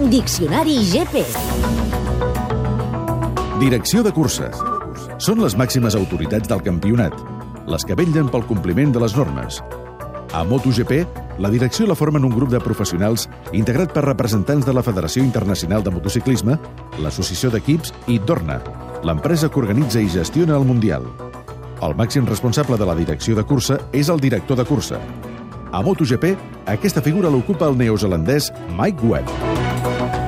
Diccionari GP. Direcció de curses. Són les màximes autoritats del campionat, les que vetllen pel compliment de les normes. A MotoGP, la direcció la formen un grup de professionals integrat per representants de la Federació Internacional de Motociclisme, l'Associació d'Equips i Dorna, l'empresa que organitza i gestiona el Mundial. El màxim responsable de la direcció de cursa és el director de cursa. A MotoGP, aquesta figura l'ocupa el neozelandès Mike Webb. Thank you.